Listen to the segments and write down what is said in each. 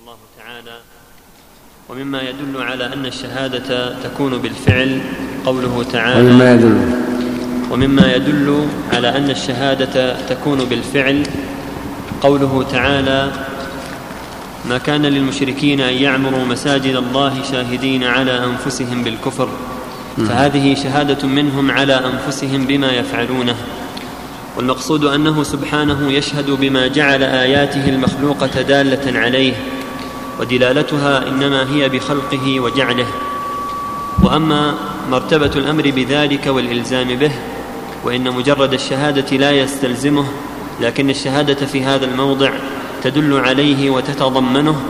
الله تعالى. ومما يدل على أن الشهادة تكون بالفعل قوله تعالى. ومما يدل. ومما يدل على أن الشهادة تكون بالفعل قوله تعالى ما كان للمشركين أن يعمروا مساجد الله شاهدين على أنفسهم بالكفر. فهذه شهادة منهم على أنفسهم بما يفعلونه. والمقصود أنه سبحانه يشهد بما جعل آياته المخلوقة دالة عليه. ودلالتها إنما هي بخلقه وجعله. وأما مرتبة الأمر بذلك والإلزام به وإن مجرد الشهادة لا يستلزمه لكن الشهادة في هذا الموضع تدل عليه وتتضمنه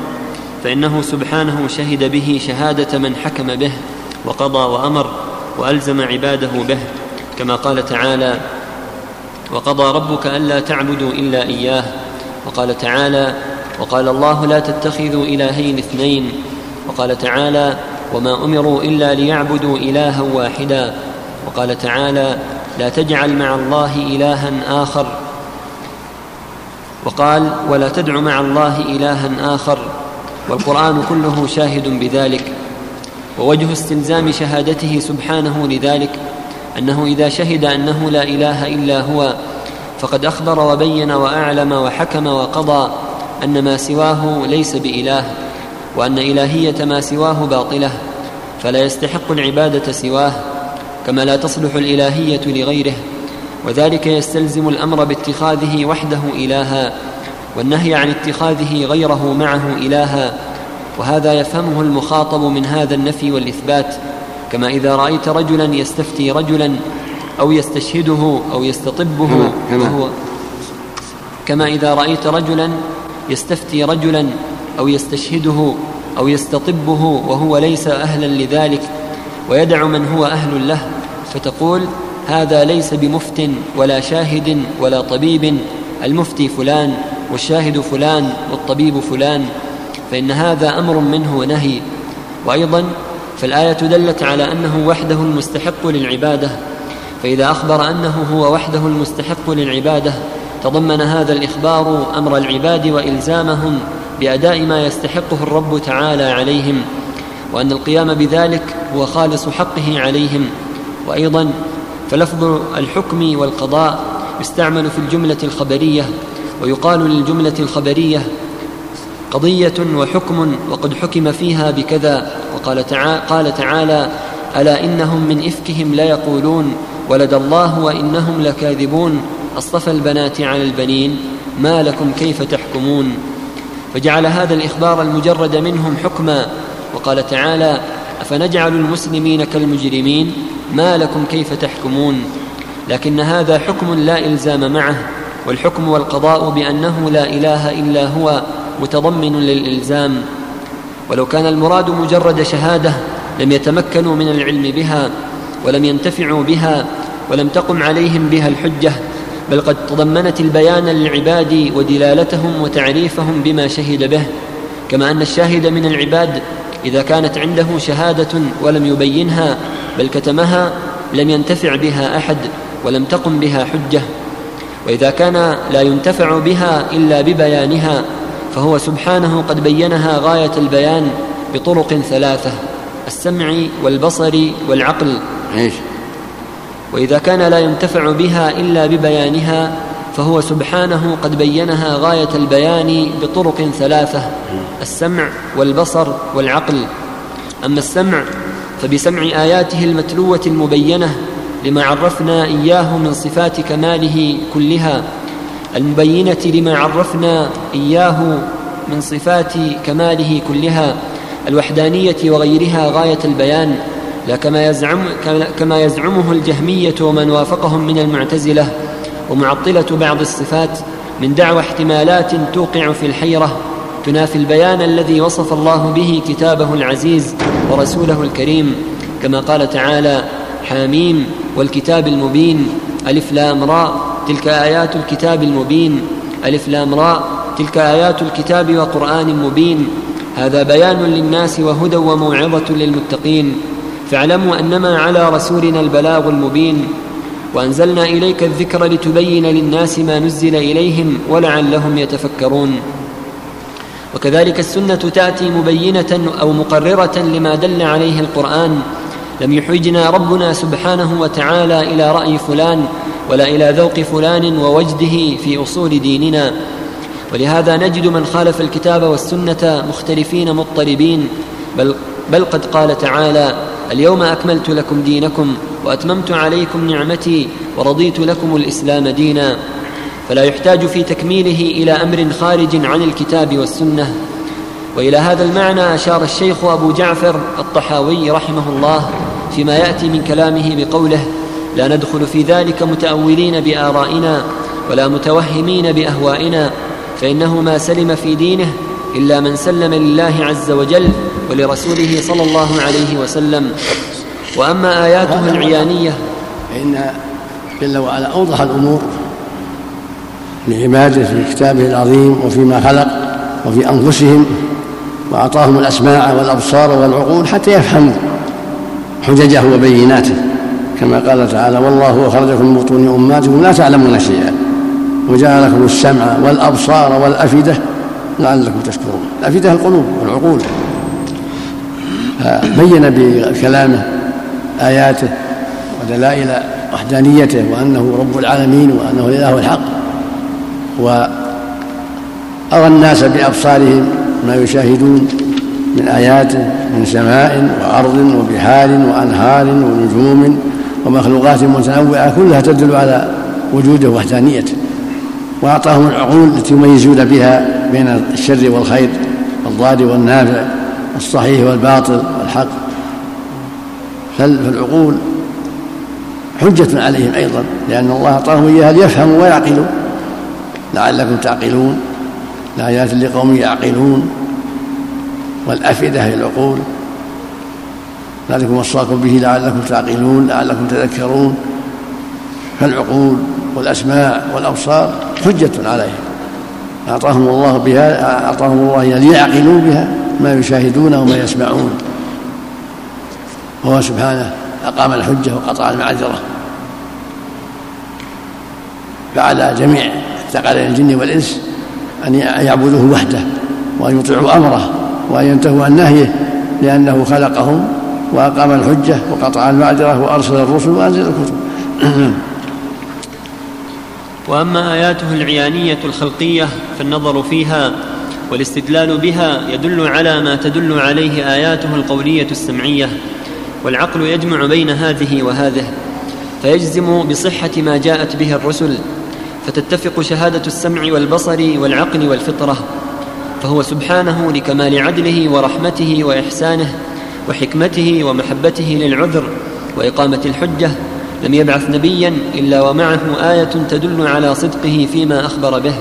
فإنه سبحانه شهد به شهادة من حكم به وقضى وأمر وألزم عباده به. كما قال تعالى وقضى ربك ألا تعبدوا إلا إياه وقال تعالى وقال الله لا تتخذوا إلهين اثنين وقال تعالى وما أمروا إلا ليعبدوا إلها واحدا وقال تعالى لا تجعل مع الله إلها آخر وقال ولا تدع مع الله إلها آخر والقرآن كله شاهد بذلك ووجه استلزام شهادته سبحانه لذلك أنه إذا شهد أنه لا إله إلا هو فقد أخبر وبين وأعلم وحكم وقضى أن ما سواه ليس بإله وأن إلهية ما سواه باطلة فلا يستحق العبادة سواه كما لا تصلح الإلهية لغيره وذلك يستلزم الأمر باتخاذه وحده إلها والنهي عن اتخاذه غيره معه إلها وهذا يفهمه المخاطب من هذا النفي والإثبات كما إذا رأيت رجلا يستفتي رجلا أو يستشهده أو يستطبه كما وهو كما إذا رأيت رجلا يستفتي رجلا أو يستشهده أو يستطبه وهو ليس أهلا لذلك ويدع من هو أهل له فتقول هذا ليس بمفت ولا شاهد ولا طبيب المفتي فلان والشاهد فلان والطبيب فلان فإن هذا أمر منه ونهي. وأيضا فالآية دلت على أنه وحده المستحق للعبادة فإذا أخبر أنه هو وحده المستحق للعبادة تضمن هذا الإخبار أمر العباد وإلزامهم بأداء ما يستحقه الرب تعالى عليهم وأن القيام بذلك هو خالص حقه عليهم. وأيضا فلفظ الحكم والقضاء يستعمل في الجملة الخبرية ويقال للجملة الخبرية قضية وحكم وقد حكم فيها بكذا. وقال تعالى, قال تعالى ألا إنهم من إفكهم ليقولون ولد الله وإنهم لكاذبون. أصطفى البنات على البنين ما لكم كيف تحكمون؟ فجعل هذا الإخبار المجرد منهم حكما وقال تعالى أفنجعل المسلمين كالمجرمين؟ ما لكم كيف تحكمون؟ لكن هذا حكم لا إلزام معه والحكم والقضاء بأنه لا إله إلا هو متضمن للإلزام. ولو كان المراد مجرد شهادة لم يتمكنوا من العلم بها ولم ينتفعوا بها ولم تقم عليهم بها الحجة. بل قد تضمنت البيان للعباد ودلالتهم وتعريفهم بما شهد به كما أن الشاهد من العباد إذا كانت عنده شهادة ولم يبينها بل كتمها لم ينتفع بها أحد ولم تقم بها حجة. وإذا كان لا ينتفع بها إلا ببيانها فهو سبحانه قد بينها غاية البيان بطرق ثلاثة السمع والبصر والعقل. إيش؟ وإذا كان لا ينتفع بها إلا ببيانها فهو سبحانه قد بينها غاية البيان بطرق ثلاثة السمع والبصر والعقل. أما السمع فبسمع آياته المتلوة المبينة لما عرفنا إياه من صفات كماله كلها المبينة لما عرفنا إياه من صفات كماله كلها الوحدانية وغيرها غاية البيان. لا كما يزعم كما يزعمه الجهمية ومن وافقهم من المعتزلة ومعطلة بعض الصفات من دعوى احتمالات توقع في الحيرة تنافي البيان الذي وصف الله به كتابه العزيز ورسوله الكريم كما قال تعالى حاميم والكتاب المبين ألف لام راء تلك آيات الكتاب المبين ألف لام راء تلك آيات الكتاب وقرآن مبين هذا بيان للناس وهدى وموعظة للمتقين. فاعلموا أنما على رسولنا البلاغ المبين وأنزلنا إليك الذكر لتبين للناس ما نزل إليهم ولعلهم يتفكرون. وكذلك السنة تأتي مبينة أو مقررة لما دل عليه القرآن لم يحوجنا ربنا سبحانه وتعالى إلى رأي فلان ولا إلى ذوق فلان ووجده في أصول ديننا. ولهذا نجد من خالف الكتاب والسنة مختلفين مضطربين بل, بل قد قال تعالى اليوم أكملت لكم دينكم وأتممت عليكم نعمتي ورضيت لكم الإسلام دينا. فلا يحتاج في تكميله إلى أمر خارج عن الكتاب والسنة. وإلى هذا المعنى أشار الشيخ أبو جعفر الطحاوي رحمه الله فيما يأتي من كلامه بقوله لا ندخل في ذلك متأولين بآرائنا ولا متوهمين بأهوائنا فإنه ما سلم في دينه إلا من سلم لله عز وجل ولرسوله صلى الله عليه وسلم. وأما آياته العيانية فإن جل وعلا أوضح الأمور لعباده في كتابه العظيم وفيما خلق وفي أنفسهم وأعطاهم الأسماع والأبصار والعقول حتى يفهموا حججه وبيناته. كما قال تعالى والله أخرجكم من بطون أمهاتكم لا تعلمون شيئا وجعل لكم السمع والأبصار والأفئدة لعلكم تشكرون. الافئده القلوب والعقول. فبين بكلامه آياته ودلائل وحدانيته وأنه رب العالمين وأنه الاله الحق. وأرى الناس بأبصارهم ما يشاهدون من آياته من سماء وأرض وبحار وأنهار ونجوم ومخلوقات متنوعة كلها تدل على وجوده وحدانيته. وأعطاهم العقول التي يميزون بها بين الشر والخير والضار والنافع الصحيح والباطل والحق فالعقول حجة عليهم أيضا لأن الله أعطاهم إياها ليفهموا ويعقلوا. لعلكم تعقلون لآيات لقوم يعقلون. والأفئدة هي العقول. ذلكم وصاكم به لعلكم تعقلون لعلكم تذكرون. فالعقول والأسماع والأبصار حجة عليهم. أعطاهم الله بها أعطاهم الله ليعقلوا بها ما يشاهدون وما يسمعون. وهو سبحانه أقام الحجة وقطع المعذرة. فعلى جميع ثقلين الجن والإنس أن يعبدوه وحده وأن يطيعوا أمره وأن ينتهوا عن نهيه لأنه خلقهم وأقام الحجة وقطع المعذرة وأرسل الرسل وأنزل الكتب. وأما آياته العيانية الخلقية فالنظر فيها والاستدلال بها يدل على ما تدل عليه آياته القولية السمعية والعقل يجمع بين هذه وهذه فيجزم بصحة ما جاءت به الرسل فتتفق شهادة السمع والبصر والعقل والفطرة فهو سبحانه لكمال عدله ورحمته وإحسانه وحكمته ومحبته للعذر وإقامة الحجة لم يبعث نبيا إلا ومعه آية تدل على صدقه فيما أخبر به.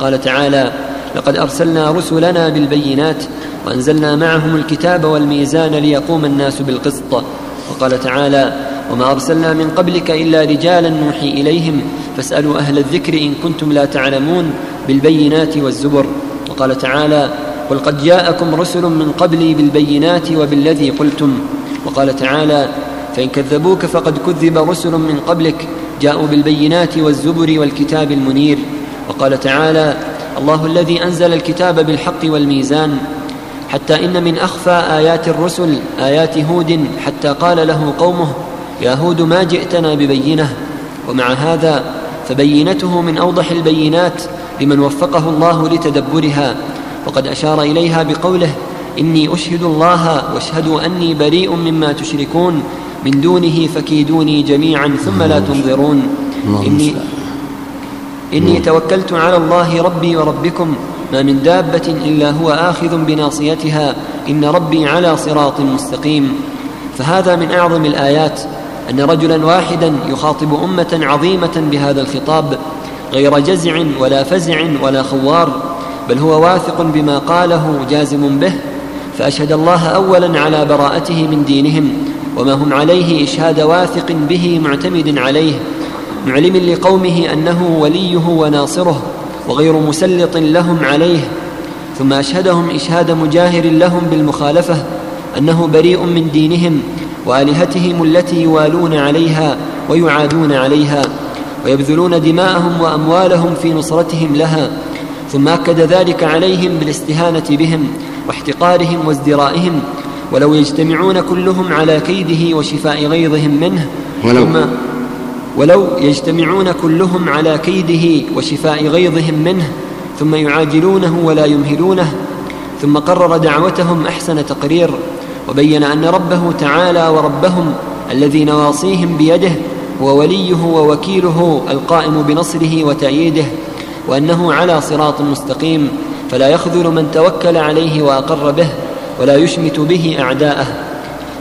قال تعالى لقد أرسلنا رسلنا بالبينات وأنزلنا معهم الكتاب والميزان ليقوم الناس بالقسط. وقال تعالى وما أرسلنا من قبلك إلا رجالا نوحي إليهم فاسألوا أهل الذكر إن كنتم لا تعلمون بالبينات والزبر. وقال تعالى قل قد جاءكم رسل من قبلي بالبينات وبالذي قلتم. وقال تعالى فإن كذبوك فقد كذب رسل من قبلك جاءوا بالبينات والزبر والكتاب المنير. وقال تعالى الله الذي أنزل الكتاب بالحق والميزان حتى إن من أخفى آيات الرسل آيات هود حتى قال له قومه يا هود ما جئتنا ببينة. ومع هذا فبينته من أوضح البينات لمن وفقه الله لتدبرها. وقد أشار إليها بقوله إني أشهد الله واشهدوا أني بريء مما تشركون. من دونه فكيدوني جميعا ثم لا تنظرون. إني, إني توكلت على الله ربي وربكم. ما من دابة إلا هو آخذ بناصيتها. إن ربي على صراط مستقيم. فهذا من أعظم الآيات أن رجلا واحدا يخاطب أمة عظيمة بهذا الخطاب غير جزع ولا فزع ولا خوار بل هو واثق بما قاله جازم به فأشهد الله أولا على براءته من دينهم. وما هم عليه إشهاد واثق به معتمد عليه معلم لقومه أنه وليه وناصره وغير مسلط لهم عليه ثم أشهدهم إشهاد مجاهر لهم بالمخالفة أنه بريء من دينهم وآلهتهم التي يوالون عليها ويعادون عليها ويبذلون دماءهم وأموالهم في نصرتهم لها ثم أكد ذلك عليهم بالاستهانة بهم واحتقارهم وازدرائهم ولو يجتمعون كلهم على كيده وشفاء غيظهم منه ولو. ثم ولو يجتمعون كلهم على كيده وشفاء غيظهم منه ثم يعاجلونه ولا يمهلونه ثم قرر دعوتهم أحسن تقرير وبين أن ربه تعالى وربهم الذي نواصيهم بيده هو وليه ووكيله القائم بنصره وتأييده وأنه على صراط مستقيم فلا يخذل من توكل عليه وأقر به ولا يشمت به أعداءه.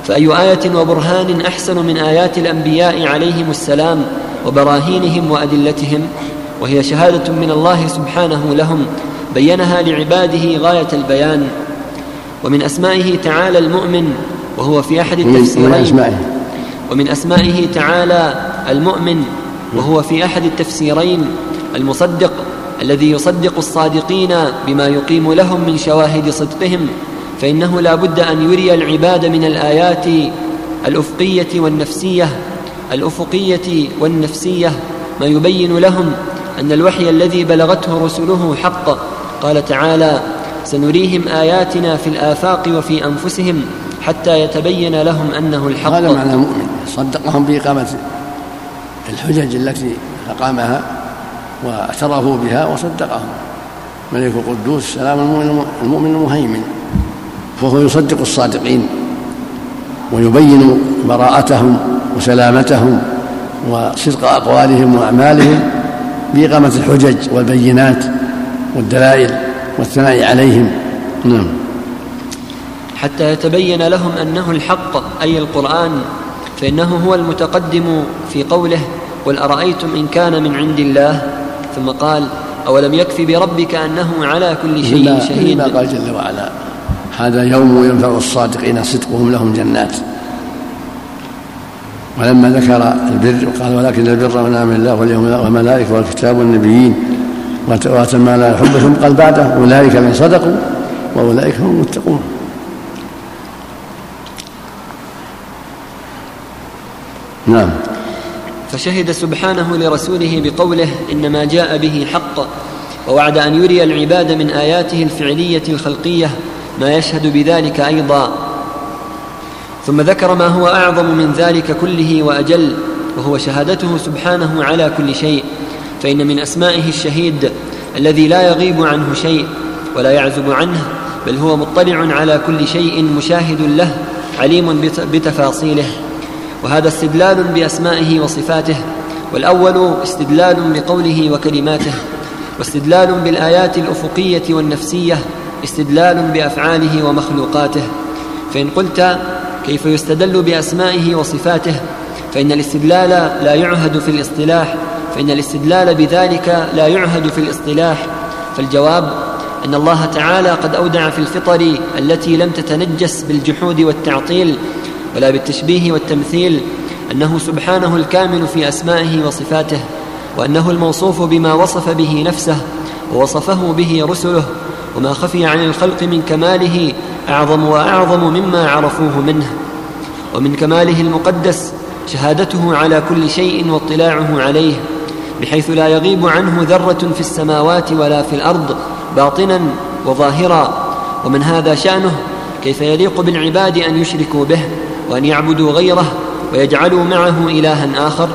فأي آية وبرهان أحسن من آيات الأنبياء عليهم السلام وبراهينهم وأدلتهم وهي شهادة من الله سبحانه لهم بينها لعباده غاية البيان. ومن أسمائه تعالى المؤمن وهو في أحد التفسيرين. ومن أسمائه تعالى المؤمن وهو في أحد التفسيرين المصدق الذي يصدق الصادقين بما يقيم لهم من شواهد صدقهم. فإنه لا بد أن يري العباد من الآيات الأفقية والنفسية الأفقية والنفسية. ما يبين لهم أن الوحي الذي بلغته رسله حق. قال تعالى سنريهم آياتنا في الآفاق وفي أنفسهم حتى يتبين لهم أنه الحق. هذا معنى المؤمن صدقهم بإقامة الحجج التي أقامها واعترفوا بها وصدقهم. ملك القدوس سلام المؤمن المهيمن. فهو يصدق الصادقين ويبين براءتهم وسلامتهم وصدق أقوالهم وأعمالهم بإقامة الحجج والبينات والدلائل والثناء عليهم. نعم. حتى يتبين لهم أنه الحق أي القرآن فإنه هو المتقدم في قوله قل أرأيتم إن كان من عند الله؟ ثم قال أولم يكف بربك أنه على كل شيء شهيد؟ ما قال جل وعلا هذا يوم ينفع الصادقين صدقهم لهم جنات. ولما ذكر البر قال ولكن البر من آمن الله واليوم والملائكه والكتاب والنبيين واتى ما لا يحبهم قال بعده أولئك من صدقوا وأولئك هم المتقون. نعم. فشهد سبحانه لرسوله بقوله إنما جاء به حق ووعد أن يري العباد من آياته الفعلية الخلقية ما يشهد بذلك أيضا. ثم ذكر ما هو أعظم من ذلك كله وأجل وهو شهادته سبحانه على كل شيء. فإن من أسمائه الشهيد الذي لا يغيب عنه شيء ولا يعزب عنه بل هو مطلع على كل شيء مشاهد له عليم بتفاصيله. وهذا استدلال بأسمائه وصفاته والأول استدلال بقوله وكلماته واستدلال بالآيات الأفقية والنفسية استدلال بأفعاله ومخلوقاته. فإن قلت كيف يستدل بأسمائه وصفاته فإن الاستدلال لا يعهد في الاصطلاح فإن الاستدلال بذلك لا يعهد في الاصطلاح. فالجواب أن الله تعالى قد أودع في الفطر التي لم تتنجس بالجحود والتعطيل ولا بالتشبيه والتمثيل أنه سبحانه الكامل في أسمائه وصفاته وأنه الموصوف بما وصف به نفسه ووصفه به رسله وما خفي عن الخلق من كماله أعظم وأعظم مما عرفوه منه. ومن كماله المقدس شهادته على كل شيء واطلاعه عليه بحيث لا يغيب عنه ذرة في السماوات ولا في الأرض باطنا وظاهرا. ومن هذا شأنه كيف يليق بالعباد أن يشركوا به وأن يعبدوا غيره ويجعلوا معه إلها آخر؟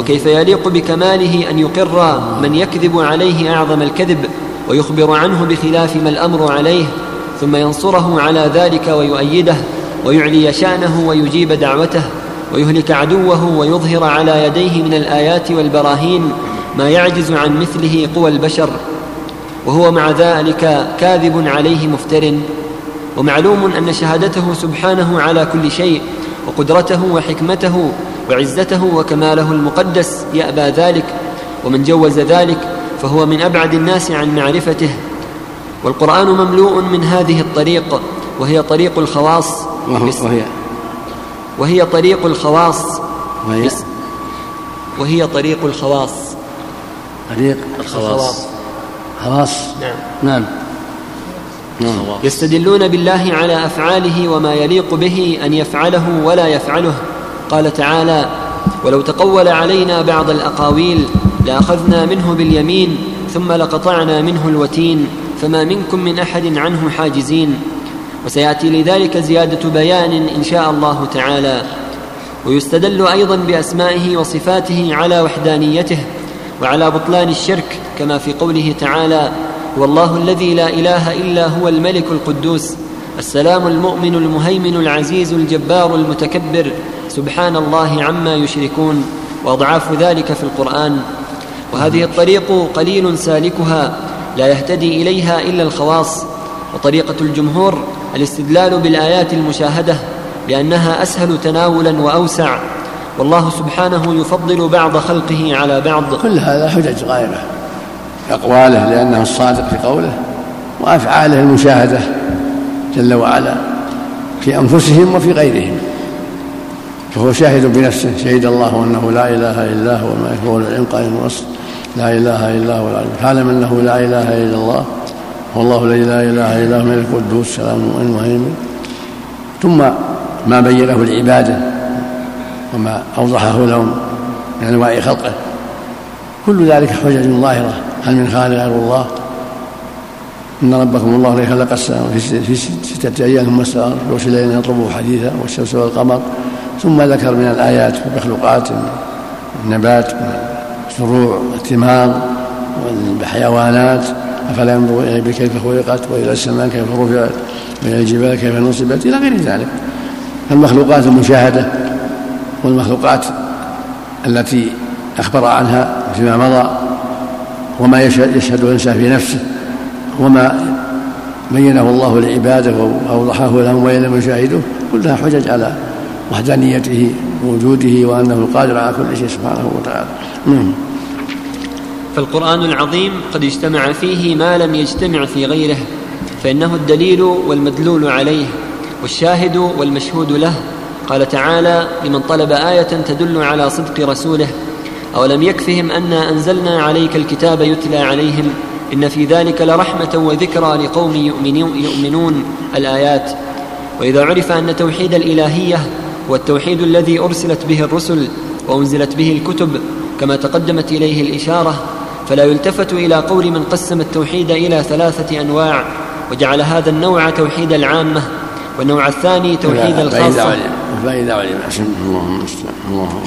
وكيف يليق بكماله أن يقر من يكذب عليه أعظم الكذب؟ ويخبر عنه بخلاف ما الأمر عليه ثم ينصره على ذلك ويؤيده ويعلي شأنه ويجيب دعوته ويهلك عدوه ويظهر على يديه من الآيات والبراهين ما يعجز عن مثله قوى البشر. وهو مع ذلك كاذب عليه مفتر. ومعلوم أن شهادته سبحانه على كل شيء وقدرته وحكمته وعزته وكماله المقدس يأبى ذلك ومن جوز ذلك فهو من أبعد الناس عن معرفته. والقرآن مملوء من هذه الطريق وهي طريق الخواص. وهي وهي طريق الخواص. وهي وهي طريق الخواص. طريق الخواص. خواص. نعم. نعم. يستدلون بالله على أفعاله وما يليق به أن يفعله ولا يفعله. قال تعالى ولو تقول علينا بعض الأقاويل لاخذنا منه باليمين ثم لقطعنا منه الوتين فما منكم من أحد عنه حاجزين. وسيأتي لذلك زيادة بيان إن شاء الله تعالى. ويستدل أيضا بأسمائه وصفاته على وحدانيته وعلى بطلان الشرك كما في قوله تعالى والله الذي لا إله إلا هو الملك القدوس السلام المؤمن المهيمن العزيز الجبار المتكبر سبحان الله عما يشركون. وأضعاف ذلك في القرآن. وهذه الطريق قليل سالكها لا يهتدي إليها إلا الخواص وطريقة الجمهور الاستدلال بالآيات المشاهدة لأنها أسهل تناولا وأوسع والله سبحانه يفضل بعض خلقه على بعض. كل هذا حجج غائبه أقواله لأنه الصادق في قوله وأفعاله المشاهدة جل وعلا في أنفسهم وفي غيرهم. فهو شاهد بنفسه شهد الله أنه لا إله إلا هو وهو العلم قائم الوصف لا إله إلا هو العلم فاعلم أنه لا إله إلا الله هو الله الذي لا إله إلا هو الملك القدوس السلام المهيمن ثم ما بينه العباده وما أوضحه لهم من أنواع خلقه. كل ذلك حجج ظاهرة. هل من خالق غير الله؟ إن ربكم الله الذي خلق السماء في ستة أيام ثم استوى في الليل يطلبه حديثا والشمس والقمر. ثم ذكر من الآيات والمخلوقات النبات والزروع والثمار والحيوانات أفلا ينظر إلى الإبل كيف خلقت وإلى السماء كيف رفعت وإلى الجبال كيف نصبت إلى غير ذلك. المخلوقات المشاهدة والمخلوقات التي أخبر عنها فيما مضى وما يشهد الإنسان في نفسه وما بينه الله لعباده وأوضحه لهم وإن لم يشاهدوه كلها حجج على وحدانيته ووجوده وأنه القادر على كل شيء سبحانه وتعالى. نعم. فالقرآن العظيم قد اجتمع فيه ما لم يجتمع في غيره فإنه الدليل والمدلول عليه والشاهد والمشهود له. قال تعالى لمن طلب آية تدل على صدق رسوله أولم يكفهم أنا أنزلنا عليك الكتاب يتلى عليهم إن في ذلك لرحمة وذكرى لقوم يؤمنون الآيات. وإذا عرف أن توحيد الإلهية والتوحيد الذي أرسلت به الرسل وأنزلت به الكتب كما تقدمت اليه الاشاره فلا يلتفت إلى قول من قسم التوحيد إلى ثلاثة انواع وجعل هذا النوع توحيد العامه والنوع الثاني توحيد الخاصه فإذا علم فإذا علم اللهم اللهم